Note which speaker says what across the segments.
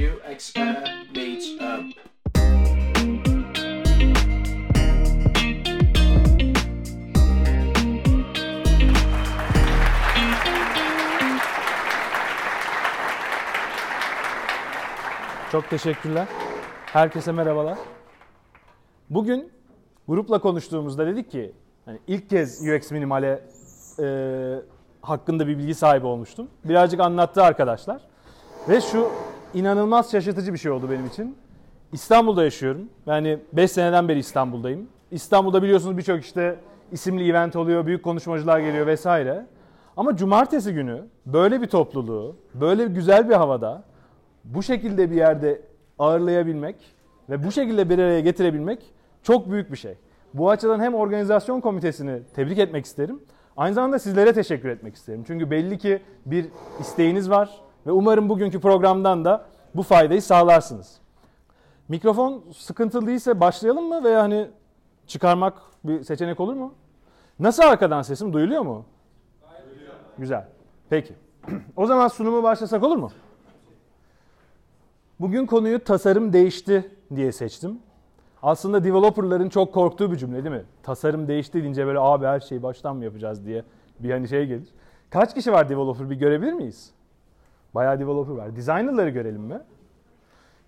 Speaker 1: UXR meets up.
Speaker 2: Çok teşekkürler. Herkese merhabalar. Bugün grupla konuştuğumuzda dedik ki hani ilk kez UX Minimal'e e, hakkında bir bilgi sahibi olmuştum. Birazcık anlattı arkadaşlar. Ve şu inanılmaz şaşırtıcı bir şey oldu benim için. İstanbul'da yaşıyorum. Yani 5 seneden beri İstanbul'dayım. İstanbul'da biliyorsunuz birçok işte isimli event oluyor, büyük konuşmacılar geliyor vesaire. Ama cumartesi günü böyle bir topluluğu, böyle güzel bir havada bu şekilde bir yerde ağırlayabilmek ve bu şekilde bir araya getirebilmek çok büyük bir şey. Bu açıdan hem organizasyon komitesini tebrik etmek isterim. Aynı zamanda sizlere teşekkür etmek isterim. Çünkü belli ki bir isteğiniz var ve umarım bugünkü programdan da bu faydayı sağlarsınız. Mikrofon sıkıntılı değilse başlayalım mı veya hani çıkarmak bir seçenek olur mu? Nasıl arkadan sesim duyuluyor mu? Duyuluyor. Güzel. Peki. o zaman sunumu başlasak olur mu? Bugün konuyu tasarım değişti diye seçtim. Aslında developerların çok korktuğu bir cümle değil mi? Tasarım değişti deyince böyle abi her şeyi baştan mı yapacağız diye bir hani şey gelir. Kaç kişi var developer bir görebilir miyiz? Bayağı developer var. Designer'ları görelim mi?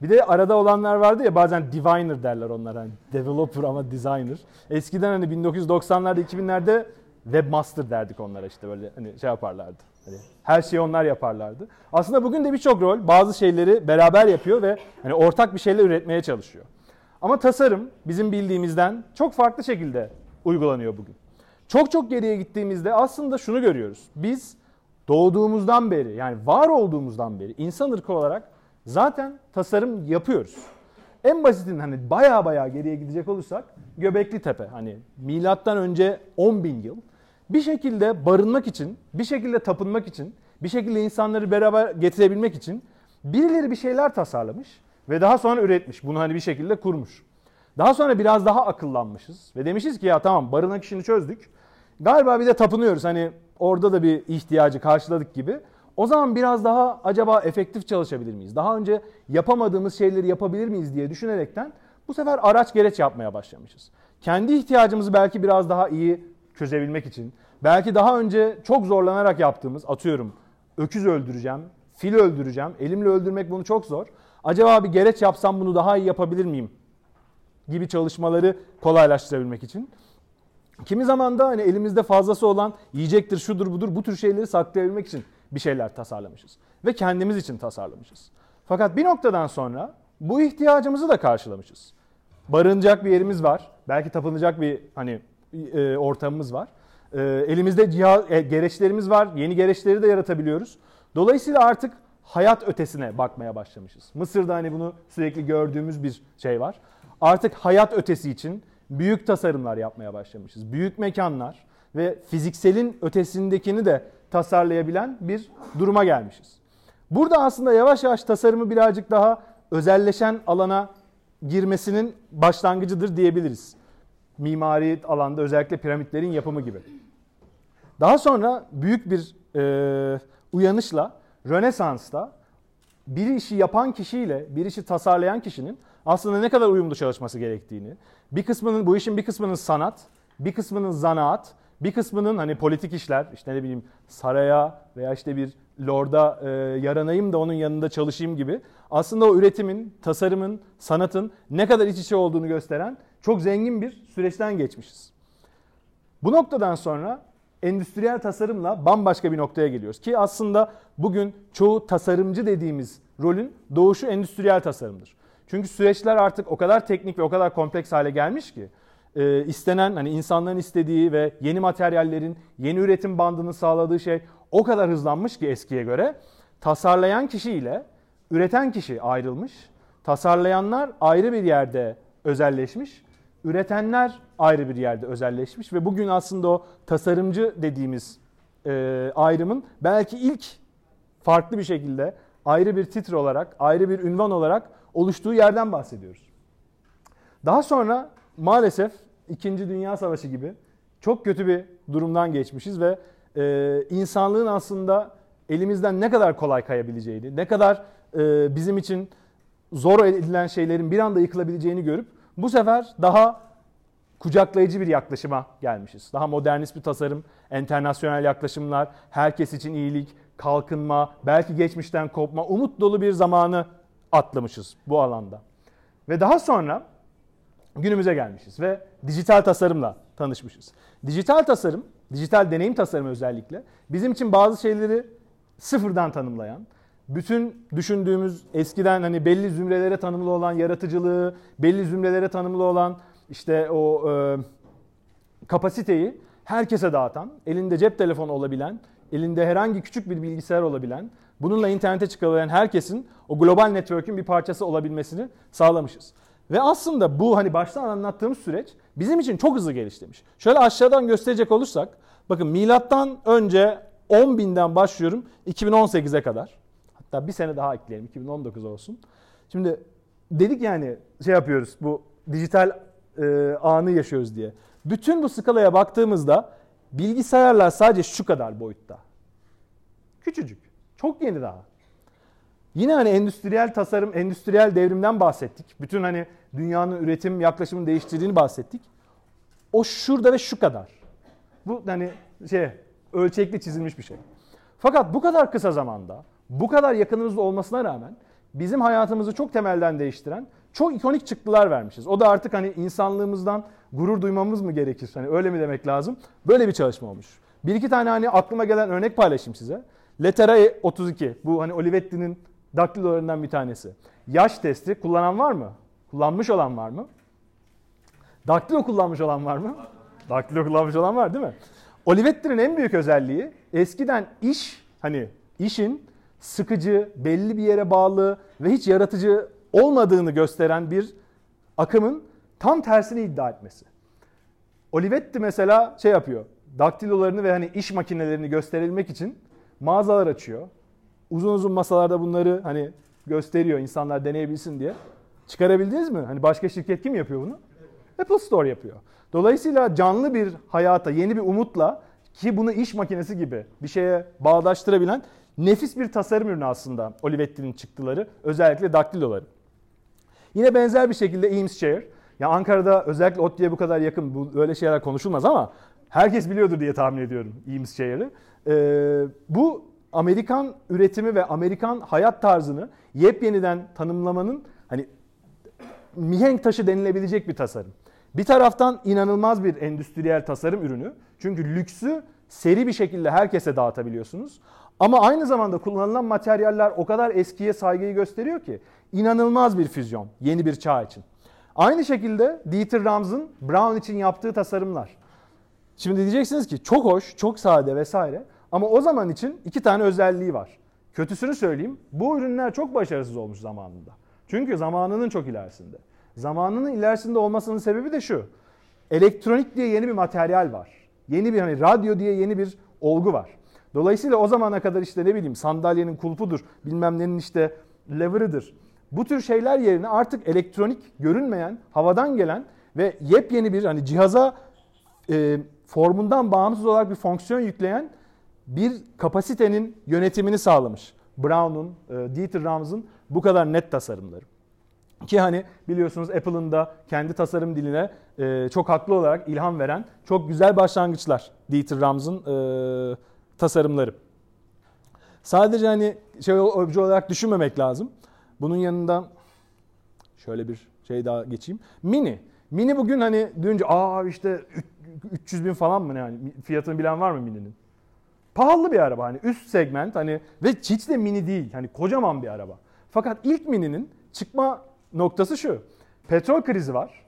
Speaker 2: Bir de arada olanlar vardı ya bazen diviner derler onlara. Hani developer ama designer. Eskiden hani 1990'larda 2000'lerde webmaster derdik onlara işte böyle hani şey yaparlardı. Hani her şeyi onlar yaparlardı. Aslında bugün de birçok rol bazı şeyleri beraber yapıyor ve hani ortak bir şeyler üretmeye çalışıyor. Ama tasarım bizim bildiğimizden çok farklı şekilde uygulanıyor bugün. Çok çok geriye gittiğimizde aslında şunu görüyoruz. Biz doğduğumuzdan beri yani var olduğumuzdan beri insan ırkı olarak zaten tasarım yapıyoruz. En basitinden hani baya baya geriye gidecek olursak Göbekli Tepe hani milattan önce 10 bin yıl bir şekilde barınmak için, bir şekilde tapınmak için, bir şekilde insanları beraber getirebilmek için birileri bir şeyler tasarlamış ve daha sonra üretmiş. Bunu hani bir şekilde kurmuş. Daha sonra biraz daha akıllanmışız ve demişiz ki ya tamam barınak işini çözdük. Galiba bir de tapınıyoruz hani orada da bir ihtiyacı karşıladık gibi. O zaman biraz daha acaba efektif çalışabilir miyiz? Daha önce yapamadığımız şeyleri yapabilir miyiz diye düşünerekten bu sefer araç gereç yapmaya başlamışız. Kendi ihtiyacımızı belki biraz daha iyi çözebilmek için, belki daha önce çok zorlanarak yaptığımız, atıyorum öküz öldüreceğim, fil öldüreceğim, elimle öldürmek bunu çok zor. Acaba bir gereç yapsam bunu daha iyi yapabilir miyim? gibi çalışmaları kolaylaştırabilmek için. Kimi zaman da hani elimizde fazlası olan yiyecektir, şudur budur bu tür şeyleri saklayabilmek için bir şeyler tasarlamışız. Ve kendimiz için tasarlamışız. Fakat bir noktadan sonra bu ihtiyacımızı da karşılamışız. Barınacak bir yerimiz var. Belki tapınacak bir hani e, ortamımız var. E, elimizde cihaz, e, gereçlerimiz var. Yeni gereçleri de yaratabiliyoruz. Dolayısıyla artık hayat ötesine bakmaya başlamışız. Mısır'da hani bunu sürekli gördüğümüz bir şey var. Artık hayat ötesi için büyük tasarımlar yapmaya başlamışız. Büyük mekanlar ve fizikselin ötesindekini de tasarlayabilen bir duruma gelmişiz. Burada aslında yavaş yavaş tasarımı birazcık daha özelleşen alana girmesinin başlangıcıdır diyebiliriz. Mimari alanda özellikle piramitlerin yapımı gibi. Daha sonra büyük bir e, uyanışla Rönesans'ta bir işi yapan kişiyle bir işi tasarlayan kişinin aslında ne kadar uyumlu çalışması gerektiğini, bir kısmının bu işin bir kısmının sanat, bir kısmının zanaat, bir kısmının hani politik işler, işte ne bileyim saraya veya işte bir lorda e, yaranayım da onun yanında çalışayım gibi aslında o üretimin, tasarımın, sanatın ne kadar iç içe olduğunu gösteren çok zengin bir süreçten geçmişiz. Bu noktadan sonra endüstriyel tasarımla bambaşka bir noktaya geliyoruz. Ki aslında bugün çoğu tasarımcı dediğimiz rolün doğuşu endüstriyel tasarımdır. Çünkü süreçler artık o kadar teknik ve o kadar kompleks hale gelmiş ki e, istenen hani insanların istediği ve yeni materyallerin yeni üretim bandını sağladığı şey o kadar hızlanmış ki eskiye göre tasarlayan kişi ile üreten kişi ayrılmış. Tasarlayanlar ayrı bir yerde özelleşmiş. Üretenler ayrı bir yerde özelleşmiş ve bugün aslında o tasarımcı dediğimiz e, ayrımın belki ilk farklı bir şekilde ayrı bir titre olarak, ayrı bir ünvan olarak oluştuğu yerden bahsediyoruz. Daha sonra maalesef 2. Dünya Savaşı gibi çok kötü bir durumdan geçmişiz ve e, insanlığın aslında elimizden ne kadar kolay kayabileceğini, ne kadar e, bizim için zor edilen şeylerin bir anda yıkılabileceğini görüp bu sefer daha kucaklayıcı bir yaklaşıma gelmişiz. Daha modernist bir tasarım, internasyonel yaklaşımlar, herkes için iyilik, kalkınma, belki geçmişten kopma, umut dolu bir zamanı atlamışız bu alanda. Ve daha sonra günümüze gelmişiz ve dijital tasarımla tanışmışız. Dijital tasarım, dijital deneyim tasarımı özellikle bizim için bazı şeyleri sıfırdan tanımlayan, bütün düşündüğümüz eskiden hani belli zümrelere tanımlı olan yaratıcılığı, belli zümrelere tanımlı olan işte o e, kapasiteyi herkese dağıtan, elinde cep telefonu olabilen, elinde herhangi küçük bir bilgisayar olabilen, bununla internete çıkabilen herkesin o global network'ün bir parçası olabilmesini sağlamışız. Ve aslında bu hani baştan anlattığımız süreç bizim için çok hızlı geliştirmiş. Şöyle aşağıdan gösterecek olursak, bakın milattan önce 10 binden başlıyorum 2018'e kadar. Hatta bir sene daha ekleyelim 2019 olsun. Şimdi dedik yani şey yapıyoruz bu dijital e, anı yaşıyoruz diye. Bütün bu skalaya baktığımızda bilgisayarlar sadece şu kadar boyutta. Küçücük. Çok yeni daha. Yine hani endüstriyel tasarım, endüstriyel devrimden bahsettik. Bütün hani dünyanın üretim yaklaşımını değiştirdiğini bahsettik. O şurada ve şu kadar. Bu hani şey ölçekli çizilmiş bir şey. Fakat bu kadar kısa zamanda, bu kadar yakınımızda olmasına rağmen bizim hayatımızı çok temelden değiştiren çok ikonik çıktılar vermişiz. O da artık hani insanlığımızdan gurur duymamız mı gerekir? Hani öyle mi demek lazım? Böyle bir çalışma olmuş. Bir iki tane hani aklıma gelen örnek paylaşayım size. Letera 32 bu hani Olivetti'nin daktilolarından bir tanesi. Yaş testi kullanan var mı? Kullanmış olan var mı? Daktilo kullanmış olan var mı? Daktilo kullanmış olan var değil mi? Olivetti'nin en büyük özelliği eskiden iş hani işin sıkıcı, belli bir yere bağlı ve hiç yaratıcı olmadığını gösteren bir akımın tam tersini iddia etmesi. Olivetti mesela şey yapıyor. Daktilolarını ve hani iş makinelerini gösterilmek için mağazalar açıyor. Uzun uzun masalarda bunları hani gösteriyor insanlar deneyebilsin diye. Çıkarabildiniz mi? Hani başka şirket kim yapıyor bunu? Apple Store yapıyor. Dolayısıyla canlı bir hayata, yeni bir umutla ki bunu iş makinesi gibi bir şeye bağdaştırabilen nefis bir tasarım ürünü aslında Olivetti'nin çıktıları. Özellikle daktiloları. Yine benzer bir şekilde Eames Chair. Ya Ankara'da özellikle ODTÜ'ye bu kadar yakın bu öyle şeyler konuşulmaz ama herkes biliyordur diye tahmin ediyorum Eames Chair'ı. Ee, bu Amerikan üretimi ve Amerikan hayat tarzını yepyeniden tanımlamanın hani mihenk taşı denilebilecek bir tasarım. Bir taraftan inanılmaz bir endüstriyel tasarım ürünü. Çünkü lüksü seri bir şekilde herkese dağıtabiliyorsunuz. Ama aynı zamanda kullanılan materyaller o kadar eskiye saygıyı gösteriyor ki inanılmaz bir füzyon yeni bir çağ için. Aynı şekilde Dieter Rams'ın Brown için yaptığı tasarımlar. Şimdi diyeceksiniz ki çok hoş, çok sade vesaire ama o zaman için iki tane özelliği var. Kötüsünü söyleyeyim, bu ürünler çok başarısız olmuş zamanında. Çünkü zamanının çok ilerisinde. Zamanının ilerisinde olmasının sebebi de şu. Elektronik diye yeni bir materyal var. Yeni bir hani radyo diye yeni bir olgu var. Dolayısıyla o zamana kadar işte ne bileyim sandalyenin kulpudur, bilmem nenin işte lever'ıdır. Bu tür şeyler yerine artık elektronik, görünmeyen, havadan gelen ve yepyeni bir hani cihaza e, formundan bağımsız olarak bir fonksiyon yükleyen bir kapasitenin yönetimini sağlamış. Brown'un, e, Dieter Rams'ın bu kadar net tasarımları. Ki hani biliyorsunuz Apple'ın da kendi tasarım diline e, çok haklı olarak ilham veren çok güzel başlangıçlar Dieter Rams'ın e, tasarımları. Sadece hani şey obje olarak düşünmemek lazım. Bunun yanında şöyle bir şey daha geçeyim. Mini. Mini bugün hani duyunca aa işte 300 bin falan mı yani fiyatını bilen var mı Mini'nin? Pahalı bir araba hani üst segment hani ve hiç de mini değil hani kocaman bir araba. Fakat ilk Mini'nin çıkma noktası şu. Petrol krizi var.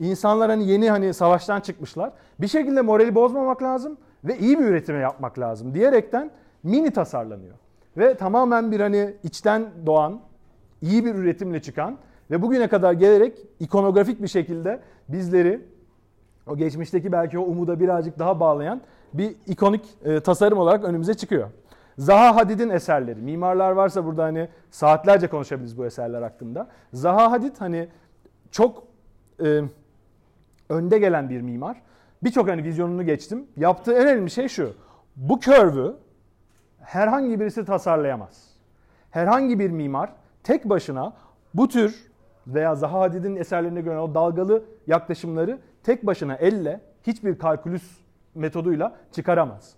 Speaker 2: İnsanlar hani yeni hani savaştan çıkmışlar. Bir şekilde morali bozmamak lazım ve iyi bir üretime yapmak lazım diyerekten Mini tasarlanıyor. Ve tamamen bir hani içten doğan, iyi bir üretimle çıkan ve bugüne kadar gelerek ikonografik bir şekilde bizleri o geçmişteki belki o umuda birazcık daha bağlayan bir ikonik e, tasarım olarak önümüze çıkıyor. Zaha Hadid'in eserleri. Mimarlar varsa burada hani saatlerce konuşabiliriz bu eserler hakkında. Zaha Hadid hani çok e, önde gelen bir mimar. Birçok hani vizyonunu geçtim. Yaptığı en önemli şey şu. Bu curve'ü herhangi birisi tasarlayamaz. Herhangi bir mimar tek başına bu tür veya Zaha Hadid'in eserlerine göre o dalgalı yaklaşımları tek başına elle hiçbir kalkülüs metoduyla çıkaramaz.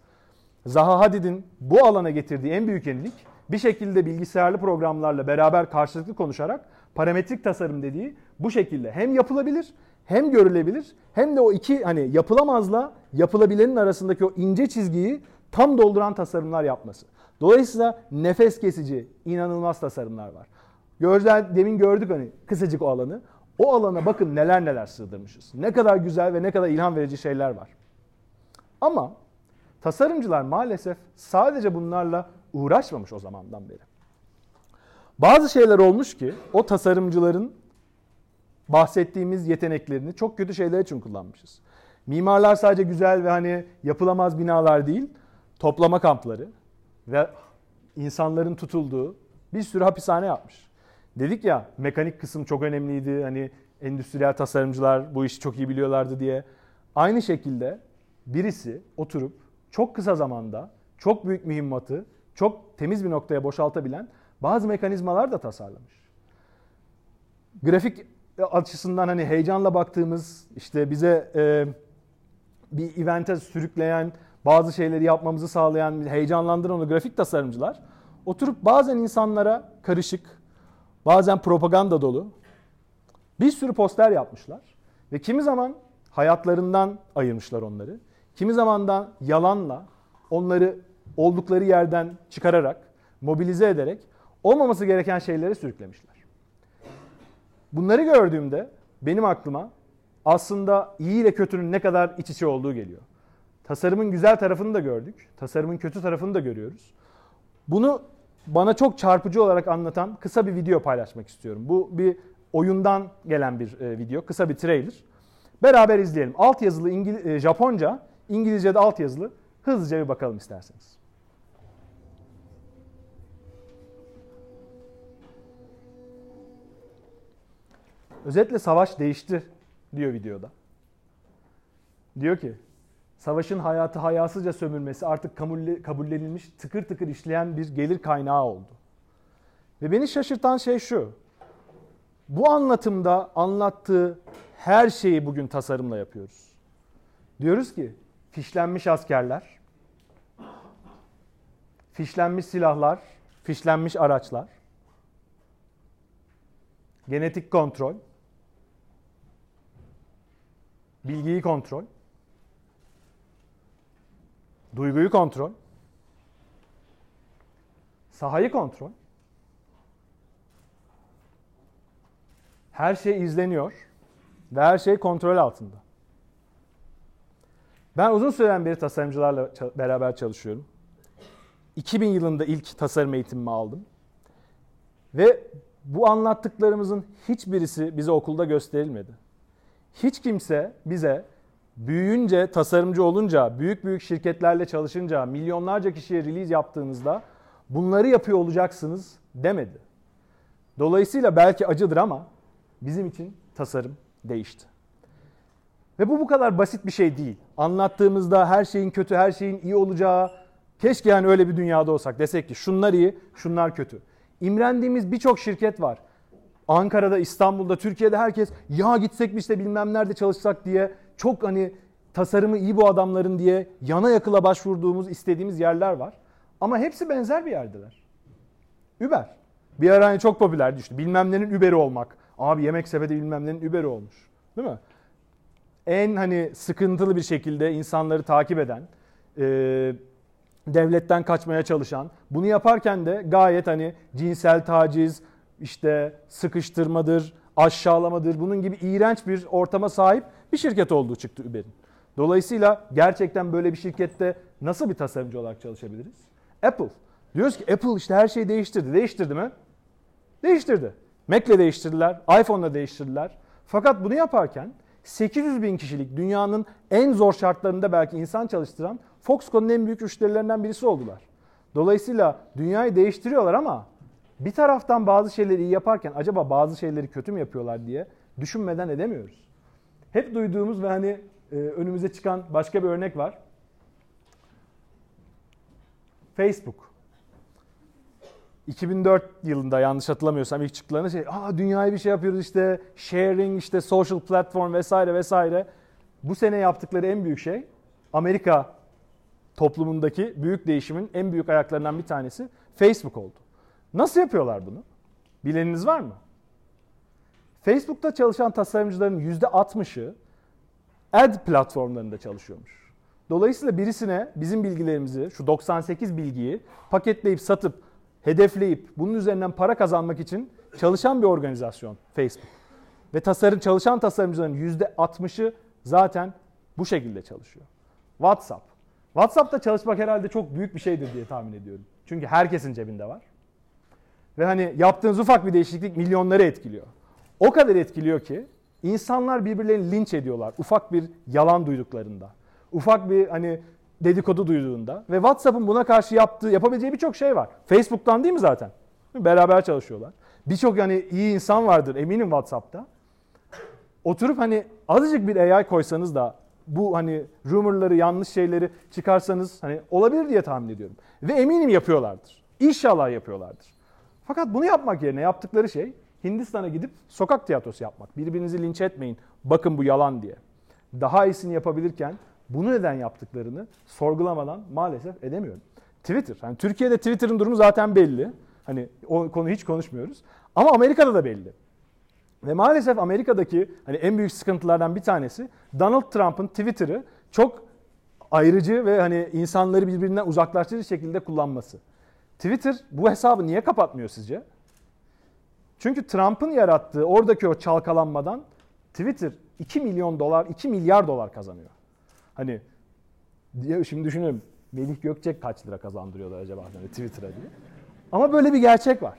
Speaker 2: Zaha Hadid'in bu alana getirdiği en büyük yenilik bir şekilde bilgisayarlı programlarla beraber karşılıklı konuşarak parametrik tasarım dediği bu şekilde hem yapılabilir hem görülebilir hem de o iki hani yapılamazla yapılabilenin arasındaki o ince çizgiyi tam dolduran tasarımlar yapması. Dolayısıyla nefes kesici inanılmaz tasarımlar var. Gözler demin gördük hani kısacık o alanı. O alana bakın neler neler sığdırmışız. Ne kadar güzel ve ne kadar ilham verici şeyler var. Ama tasarımcılar maalesef sadece bunlarla uğraşmamış o zamandan beri. Bazı şeyler olmuş ki o tasarımcıların bahsettiğimiz yeteneklerini çok kötü şeyler için kullanmışız. Mimarlar sadece güzel ve hani yapılamaz binalar değil, toplama kampları ve insanların tutulduğu bir sürü hapishane yapmış. Dedik ya mekanik kısım çok önemliydi. Hani endüstriyel tasarımcılar bu işi çok iyi biliyorlardı diye. Aynı şekilde birisi oturup çok kısa zamanda çok büyük mühimmatı çok temiz bir noktaya boşaltabilen bazı mekanizmalar da tasarlamış. Grafik açısından hani heyecanla baktığımız işte bize e, bir evente sürükleyen bazı şeyleri yapmamızı sağlayan heyecanlandıran onu grafik tasarımcılar oturup bazen insanlara karışık bazen propaganda dolu bir sürü poster yapmışlar ve kimi zaman hayatlarından ayırmışlar onları. Kimi zaman da yalanla onları oldukları yerden çıkararak, mobilize ederek olmaması gereken şeylere sürüklemişler. Bunları gördüğümde benim aklıma aslında iyi ile kötünün ne kadar iç içe olduğu geliyor. Tasarımın güzel tarafını da gördük. Tasarımın kötü tarafını da görüyoruz. Bunu bana çok çarpıcı olarak anlatan kısa bir video paylaşmak istiyorum. Bu bir oyundan gelen bir e, video, kısa bir trailer. Beraber izleyelim. Alt yazılı İngil e, Japonca, İngilizce'de alt yazılı. Hızlıca bir bakalım isterseniz. Özetle savaş değişti diyor videoda. Diyor ki savaşın hayatı hayasızca sömürmesi artık kabullenilmiş tıkır tıkır işleyen bir gelir kaynağı oldu. Ve beni şaşırtan şey şu. Bu anlatımda anlattığı her şeyi bugün tasarımla yapıyoruz. Diyoruz ki fişlenmiş askerler, fişlenmiş silahlar, fişlenmiş araçlar, genetik kontrol, bilgiyi kontrol, duyguyu kontrol, sahayı kontrol. Her şey izleniyor ve her şey kontrol altında. Ben uzun süren beri tasarımcılarla beraber çalışıyorum. 2000 yılında ilk tasarım eğitimimi aldım. Ve bu anlattıklarımızın hiçbirisi bize okulda gösterilmedi. Hiç kimse bize büyüyünce, tasarımcı olunca, büyük büyük şirketlerle çalışınca, milyonlarca kişiye release yaptığınızda bunları yapıyor olacaksınız demedi. Dolayısıyla belki acıdır ama bizim için tasarım değişti. Ve bu bu kadar basit bir şey değil. Anlattığımızda her şeyin kötü, her şeyin iyi olacağı, keşke yani öyle bir dünyada olsak. Desek ki şunlar iyi, şunlar kötü. İmrendiğimiz birçok şirket var. Ankara'da, İstanbul'da, Türkiye'de herkes ya gitsek mi işte bilmem nerede çalışsak diye çok hani tasarımı iyi bu adamların diye yana yakıla başvurduğumuz, istediğimiz yerler var. Ama hepsi benzer bir yerdeler. Uber. Bir ara hani çok popüler düştü. Bilmem nenin Uber'i olmak. Abi yemek sepeti bilmem nenin Uber'i olmuş. Değil mi? En hani sıkıntılı bir şekilde insanları takip eden, e, devletten kaçmaya çalışan, bunu yaparken de gayet hani cinsel taciz, işte sıkıştırmadır, aşağılamadır, bunun gibi iğrenç bir ortama sahip bir şirket olduğu çıktı Uber'in. Dolayısıyla gerçekten böyle bir şirkette nasıl bir tasarımcı olarak çalışabiliriz? Apple. Diyoruz ki Apple işte her şeyi değiştirdi. Değiştirdi mi? Değiştirdi. Mac'le değiştirdiler, iPhone'la değiştirdiler. Fakat bunu yaparken 800 bin kişilik dünyanın en zor şartlarında belki insan çalıştıran Foxconn'un en büyük müşterilerinden birisi oldular. Dolayısıyla dünyayı değiştiriyorlar ama bir taraftan bazı şeyleri iyi yaparken acaba bazı şeyleri kötü mü yapıyorlar diye düşünmeden edemiyoruz. Hep duyduğumuz ve hani e, önümüze çıkan başka bir örnek var. Facebook. 2004 yılında yanlış hatırlamıyorsam ilk çıktıklarında şey, aa dünyaya bir şey yapıyoruz işte sharing, işte social platform vesaire vesaire. Bu sene yaptıkları en büyük şey Amerika toplumundaki büyük değişimin en büyük ayaklarından bir tanesi Facebook oldu. Nasıl yapıyorlar bunu? Bileniniz var mı? Facebook'ta çalışan tasarımcıların %60'ı ad platformlarında çalışıyormuş. Dolayısıyla birisine bizim bilgilerimizi, şu 98 bilgiyi paketleyip satıp, hedefleyip bunun üzerinden para kazanmak için çalışan bir organizasyon Facebook. Ve tasarım çalışan tasarımcıların %60'ı zaten bu şekilde çalışıyor. WhatsApp. WhatsApp'ta çalışmak herhalde çok büyük bir şeydir diye tahmin ediyorum. Çünkü herkesin cebinde var. Ve hani yaptığınız ufak bir değişiklik milyonları etkiliyor. O kadar etkiliyor ki insanlar birbirlerini linç ediyorlar ufak bir yalan duyduklarında. Ufak bir hani dedikodu duyduğunda ve WhatsApp'ın buna karşı yaptığı, yapabileceği birçok şey var. Facebook'tan değil mi zaten? Beraber çalışıyorlar. Birçok yani iyi insan vardır eminim WhatsApp'ta. Oturup hani azıcık bir AI koysanız da bu hani rumorları, yanlış şeyleri çıkarsanız hani olabilir diye tahmin ediyorum. Ve eminim yapıyorlardır. İnşallah yapıyorlardır. Fakat bunu yapmak yerine yaptıkları şey Hindistan'a gidip sokak tiyatrosu yapmak. Birbirinizi linç etmeyin. Bakın bu yalan diye. Daha iyisini yapabilirken bunu neden yaptıklarını sorgulamadan maalesef edemiyorum. Twitter. Yani Türkiye'de Twitter'ın durumu zaten belli. Hani o konu hiç konuşmuyoruz. Ama Amerika'da da belli. Ve maalesef Amerika'daki hani en büyük sıkıntılardan bir tanesi Donald Trump'ın Twitter'ı çok ayrıcı ve hani insanları birbirinden uzaklaştırıcı şekilde kullanması. Twitter bu hesabı niye kapatmıyor sizce? Çünkü Trump'ın yarattığı oradaki o çalkalanmadan Twitter 2 milyon dolar, 2 milyar dolar kazanıyor. Hani diye şimdi düşünüyorum Melih Gökçek kaç lira kazandırıyorlar acaba hani Twitter'a diye. Ama böyle bir gerçek var.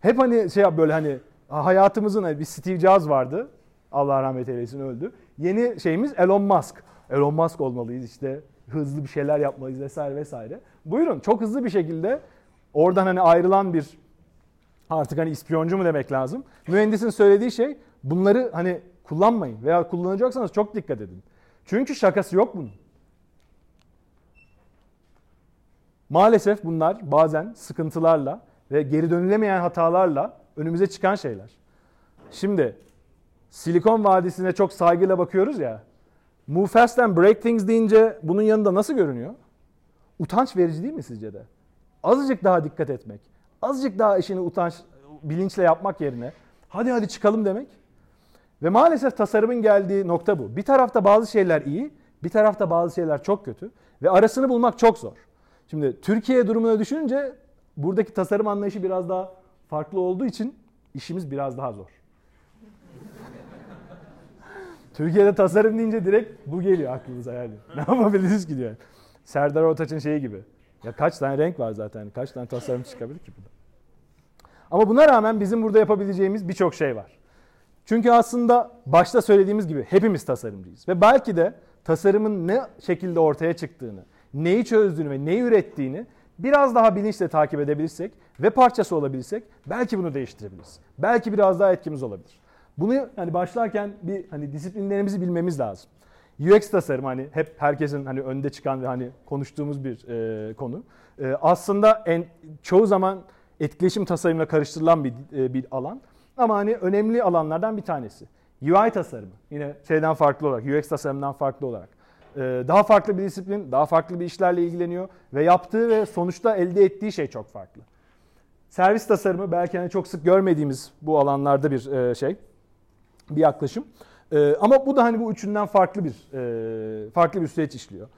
Speaker 2: Hep hani şey böyle hani hayatımızın hani bir Steve Jobs vardı. Allah rahmet eylesin öldü. Yeni şeyimiz Elon Musk. Elon Musk olmalıyız işte hızlı bir şeyler yapmalıyız vesaire vesaire. Buyurun çok hızlı bir şekilde oradan hani ayrılan bir artık hani ispiyoncu mu demek lazım. Mühendisin söylediği şey bunları hani kullanmayın veya kullanacaksanız çok dikkat edin. Çünkü şakası yok bunun. Maalesef bunlar bazen sıkıntılarla ve geri dönülemeyen hatalarla önümüze çıkan şeyler. Şimdi Silikon Vadisi'ne çok saygıyla bakıyoruz ya. Move fast and break things deyince bunun yanında nasıl görünüyor? Utanç verici değil mi sizce de? Azıcık daha dikkat etmek. Azıcık daha işini utanç, bilinçle yapmak yerine hadi hadi çıkalım demek. Ve maalesef tasarımın geldiği nokta bu. Bir tarafta bazı şeyler iyi, bir tarafta bazı şeyler çok kötü ve arasını bulmak çok zor. Şimdi Türkiye durumuna düşününce buradaki tasarım anlayışı biraz daha farklı olduğu için işimiz biraz daha zor. Türkiye'de tasarım deyince direkt bu geliyor aklımıza yani. Ne yapabiliriz ki diyor. Serdar Ortaç'ın şeyi gibi. Ya kaç tane renk var zaten. Kaç tane tasarım çıkabilir ki burada. Ama buna rağmen bizim burada yapabileceğimiz birçok şey var. Çünkü aslında başta söylediğimiz gibi hepimiz tasarımcıyız. Ve belki de tasarımın ne şekilde ortaya çıktığını, neyi çözdüğünü ve neyi ürettiğini biraz daha bilinçle takip edebilirsek ve parçası olabilirsek belki bunu değiştirebiliriz. Belki biraz daha etkimiz olabilir. Bunu hani başlarken bir hani disiplinlerimizi bilmemiz lazım. UX tasarım hani hep herkesin hani önde çıkan ve hani konuştuğumuz bir e, konu. E, aslında en çoğu zaman etkileşim tasarımla karıştırılan bir e, bir alan. Ama hani önemli alanlardan bir tanesi. UI tasarımı yine şeyden farklı olarak, UX tasarımından farklı olarak. Ee, daha farklı bir disiplin, daha farklı bir işlerle ilgileniyor ve yaptığı ve sonuçta elde ettiği şey çok farklı. Servis tasarımı belki hani çok sık görmediğimiz bu alanlarda bir e, şey, bir yaklaşım. Ee, ama bu da hani bu üçünden farklı bir e, farklı bir süreç işliyor.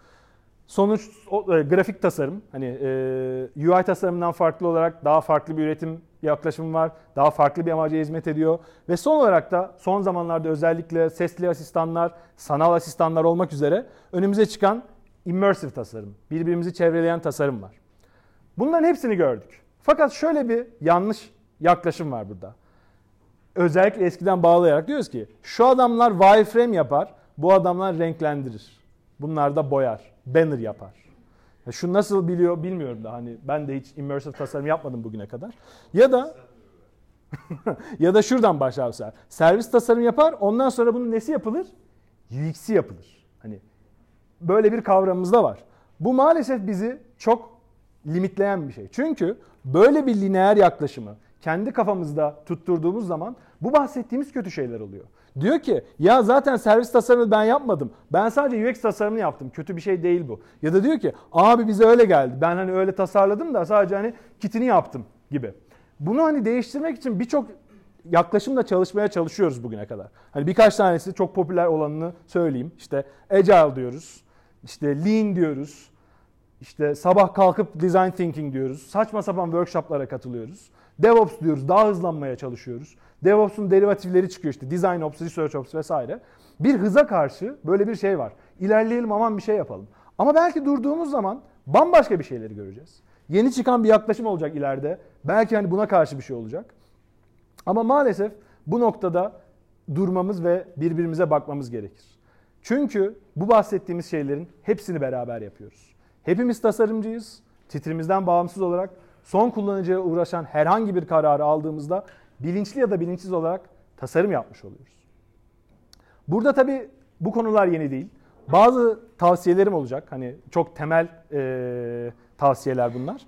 Speaker 2: Sonuç o, e, grafik tasarım hani e, UI tasarımından farklı olarak daha farklı bir üretim yaklaşımı var. Daha farklı bir amaca hizmet ediyor. Ve son olarak da son zamanlarda özellikle sesli asistanlar, sanal asistanlar olmak üzere önümüze çıkan immersive tasarım, birbirimizi çevreleyen tasarım var. Bunların hepsini gördük. Fakat şöyle bir yanlış yaklaşım var burada. Özellikle eskiden bağlayarak diyoruz ki şu adamlar wireframe yapar, bu adamlar renklendirir. Bunlar da boyar, banner yapar. Ya şu nasıl biliyor bilmiyorum da hani ben de hiç immersive tasarım yapmadım bugüne kadar. Ya da ya da şuradan başlarsa servis tasarım yapar ondan sonra bunun nesi yapılır? UX'i yapılır. Hani böyle bir kavramımız da var. Bu maalesef bizi çok limitleyen bir şey. Çünkü böyle bir lineer yaklaşımı kendi kafamızda tutturduğumuz zaman bu bahsettiğimiz kötü şeyler oluyor. Diyor ki ya zaten servis tasarımını ben yapmadım. Ben sadece UX tasarımını yaptım. Kötü bir şey değil bu. Ya da diyor ki abi bize öyle geldi. Ben hani öyle tasarladım da sadece hani kitini yaptım gibi. Bunu hani değiştirmek için birçok yaklaşımla çalışmaya çalışıyoruz bugüne kadar. Hani birkaç tanesi çok popüler olanını söyleyeyim. İşte Agile diyoruz. İşte Lean diyoruz. İşte sabah kalkıp design thinking diyoruz. Saçma sapan workshoplara katılıyoruz. DevOps diyoruz. Daha hızlanmaya çalışıyoruz. DevOps'un derivatifleri çıkıyor işte. Design Ops, Research Ops vesaire. Bir hıza karşı böyle bir şey var. İlerleyelim aman bir şey yapalım. Ama belki durduğumuz zaman bambaşka bir şeyleri göreceğiz. Yeni çıkan bir yaklaşım olacak ileride. Belki hani buna karşı bir şey olacak. Ama maalesef bu noktada durmamız ve birbirimize bakmamız gerekir. Çünkü bu bahsettiğimiz şeylerin hepsini beraber yapıyoruz. Hepimiz tasarımcıyız. Titrimizden bağımsız olarak son kullanıcıya uğraşan herhangi bir kararı aldığımızda bilinçli ya da bilinçsiz olarak tasarım yapmış oluyoruz. Burada tabii bu konular yeni değil. Bazı tavsiyelerim olacak. Hani çok temel e, tavsiyeler bunlar.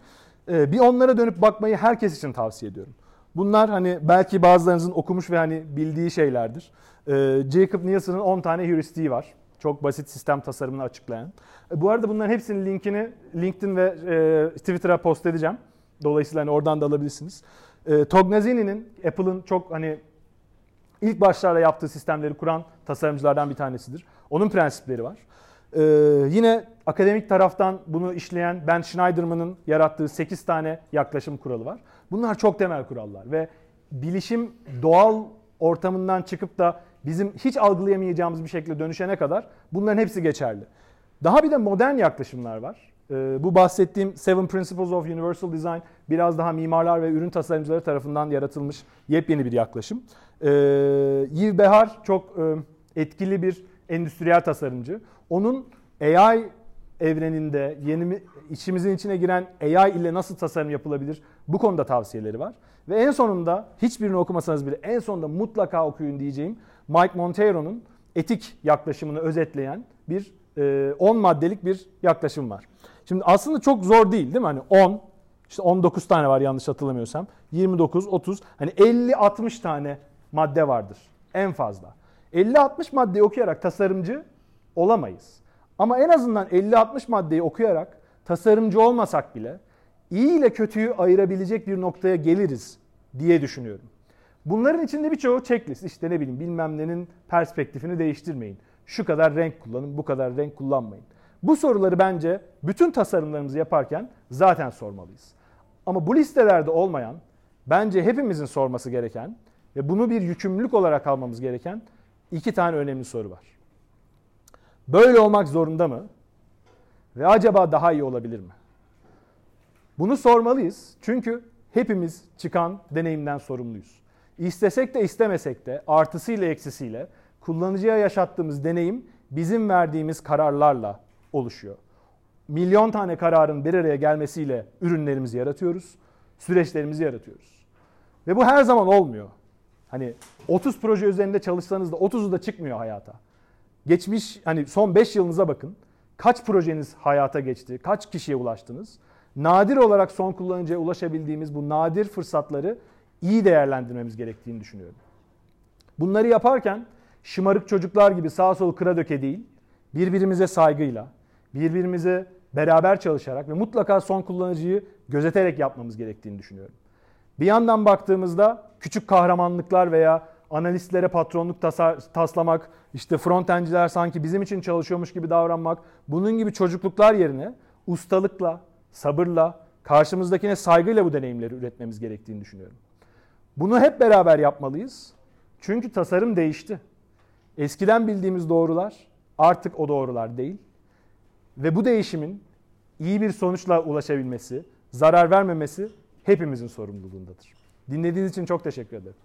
Speaker 2: E, bir onlara dönüp bakmayı herkes için tavsiye ediyorum. Bunlar hani belki bazılarınızın okumuş ve hani bildiği şeylerdir. E, Jacob Nielsen'ın 10 tane heuristiği var. Çok basit sistem tasarımını açıklayan. E, bu arada bunların hepsinin linkini LinkedIn ve e, Twitter'a post edeceğim. Dolayısıyla hani oradan da alabilirsiniz. E, Tognazini'nin Apple'ın çok hani ilk başlarda yaptığı sistemleri kuran tasarımcılardan bir tanesidir. Onun prensipleri var. Ee, yine akademik taraftan bunu işleyen Ben Schneiderman'ın yarattığı 8 tane yaklaşım kuralı var. Bunlar çok temel kurallar ve bilişim doğal ortamından çıkıp da bizim hiç algılayamayacağımız bir şekilde dönüşene kadar bunların hepsi geçerli. Daha bir de modern yaklaşımlar var. Ee, bu bahsettiğim Seven Principles of Universal Design biraz daha mimarlar ve ürün tasarımcıları tarafından yaratılmış yepyeni bir yaklaşım. Ee, Yves Behar çok e, etkili bir endüstriyel tasarımcı. Onun AI evreninde yeni içimizin içine giren AI ile nasıl tasarım yapılabilir bu konuda tavsiyeleri var. Ve en sonunda hiçbirini okumasanız bile en sonunda mutlaka okuyun diyeceğim Mike Montero'nun etik yaklaşımını özetleyen bir 10 e, maddelik bir yaklaşım var. Şimdi aslında çok zor değil değil mi? Hani 10, işte 19 tane var yanlış hatırlamıyorsam. 29, 30, hani 50-60 tane madde vardır en fazla. 50-60 maddeyi okuyarak tasarımcı olamayız. Ama en azından 50-60 maddeyi okuyarak tasarımcı olmasak bile iyi ile kötüyü ayırabilecek bir noktaya geliriz diye düşünüyorum. Bunların içinde birçoğu checklist. İşte ne bileyim bilmem nenin perspektifini değiştirmeyin. Şu kadar renk kullanın, bu kadar renk kullanmayın. Bu soruları bence bütün tasarımlarımızı yaparken zaten sormalıyız. Ama bu listelerde olmayan, bence hepimizin sorması gereken ve bunu bir yükümlülük olarak almamız gereken iki tane önemli soru var. Böyle olmak zorunda mı? Ve acaba daha iyi olabilir mi? Bunu sormalıyız. Çünkü hepimiz çıkan deneyimden sorumluyuz. İstesek de istemesek de artısıyla eksisiyle kullanıcıya yaşattığımız deneyim bizim verdiğimiz kararlarla oluşuyor. Milyon tane kararın bir araya gelmesiyle ürünlerimizi yaratıyoruz, süreçlerimizi yaratıyoruz. Ve bu her zaman olmuyor. Hani 30 proje üzerinde çalışsanız da 30'u da çıkmıyor hayata. Geçmiş hani son 5 yılınıza bakın. Kaç projeniz hayata geçti? Kaç kişiye ulaştınız? Nadir olarak son kullanıcıya ulaşabildiğimiz bu nadir fırsatları iyi değerlendirmemiz gerektiğini düşünüyorum. Bunları yaparken şımarık çocuklar gibi sağ sol kıra döke değil, birbirimize saygıyla, birbirimize beraber çalışarak ve mutlaka son kullanıcıyı gözeterek yapmamız gerektiğini düşünüyorum. Bir yandan baktığımızda küçük kahramanlıklar veya analistlere patronluk tasar, taslamak, işte frontenciler sanki bizim için çalışıyormuş gibi davranmak, bunun gibi çocukluklar yerine ustalıkla, sabırla, karşımızdakine saygıyla bu deneyimleri üretmemiz gerektiğini düşünüyorum. Bunu hep beraber yapmalıyız. Çünkü tasarım değişti. Eskiden bildiğimiz doğrular artık o doğrular değil. Ve bu değişimin iyi bir sonuçla ulaşabilmesi, zarar vermemesi hepimizin sorumluluğundadır. Dinlediğiniz için çok teşekkür ederim.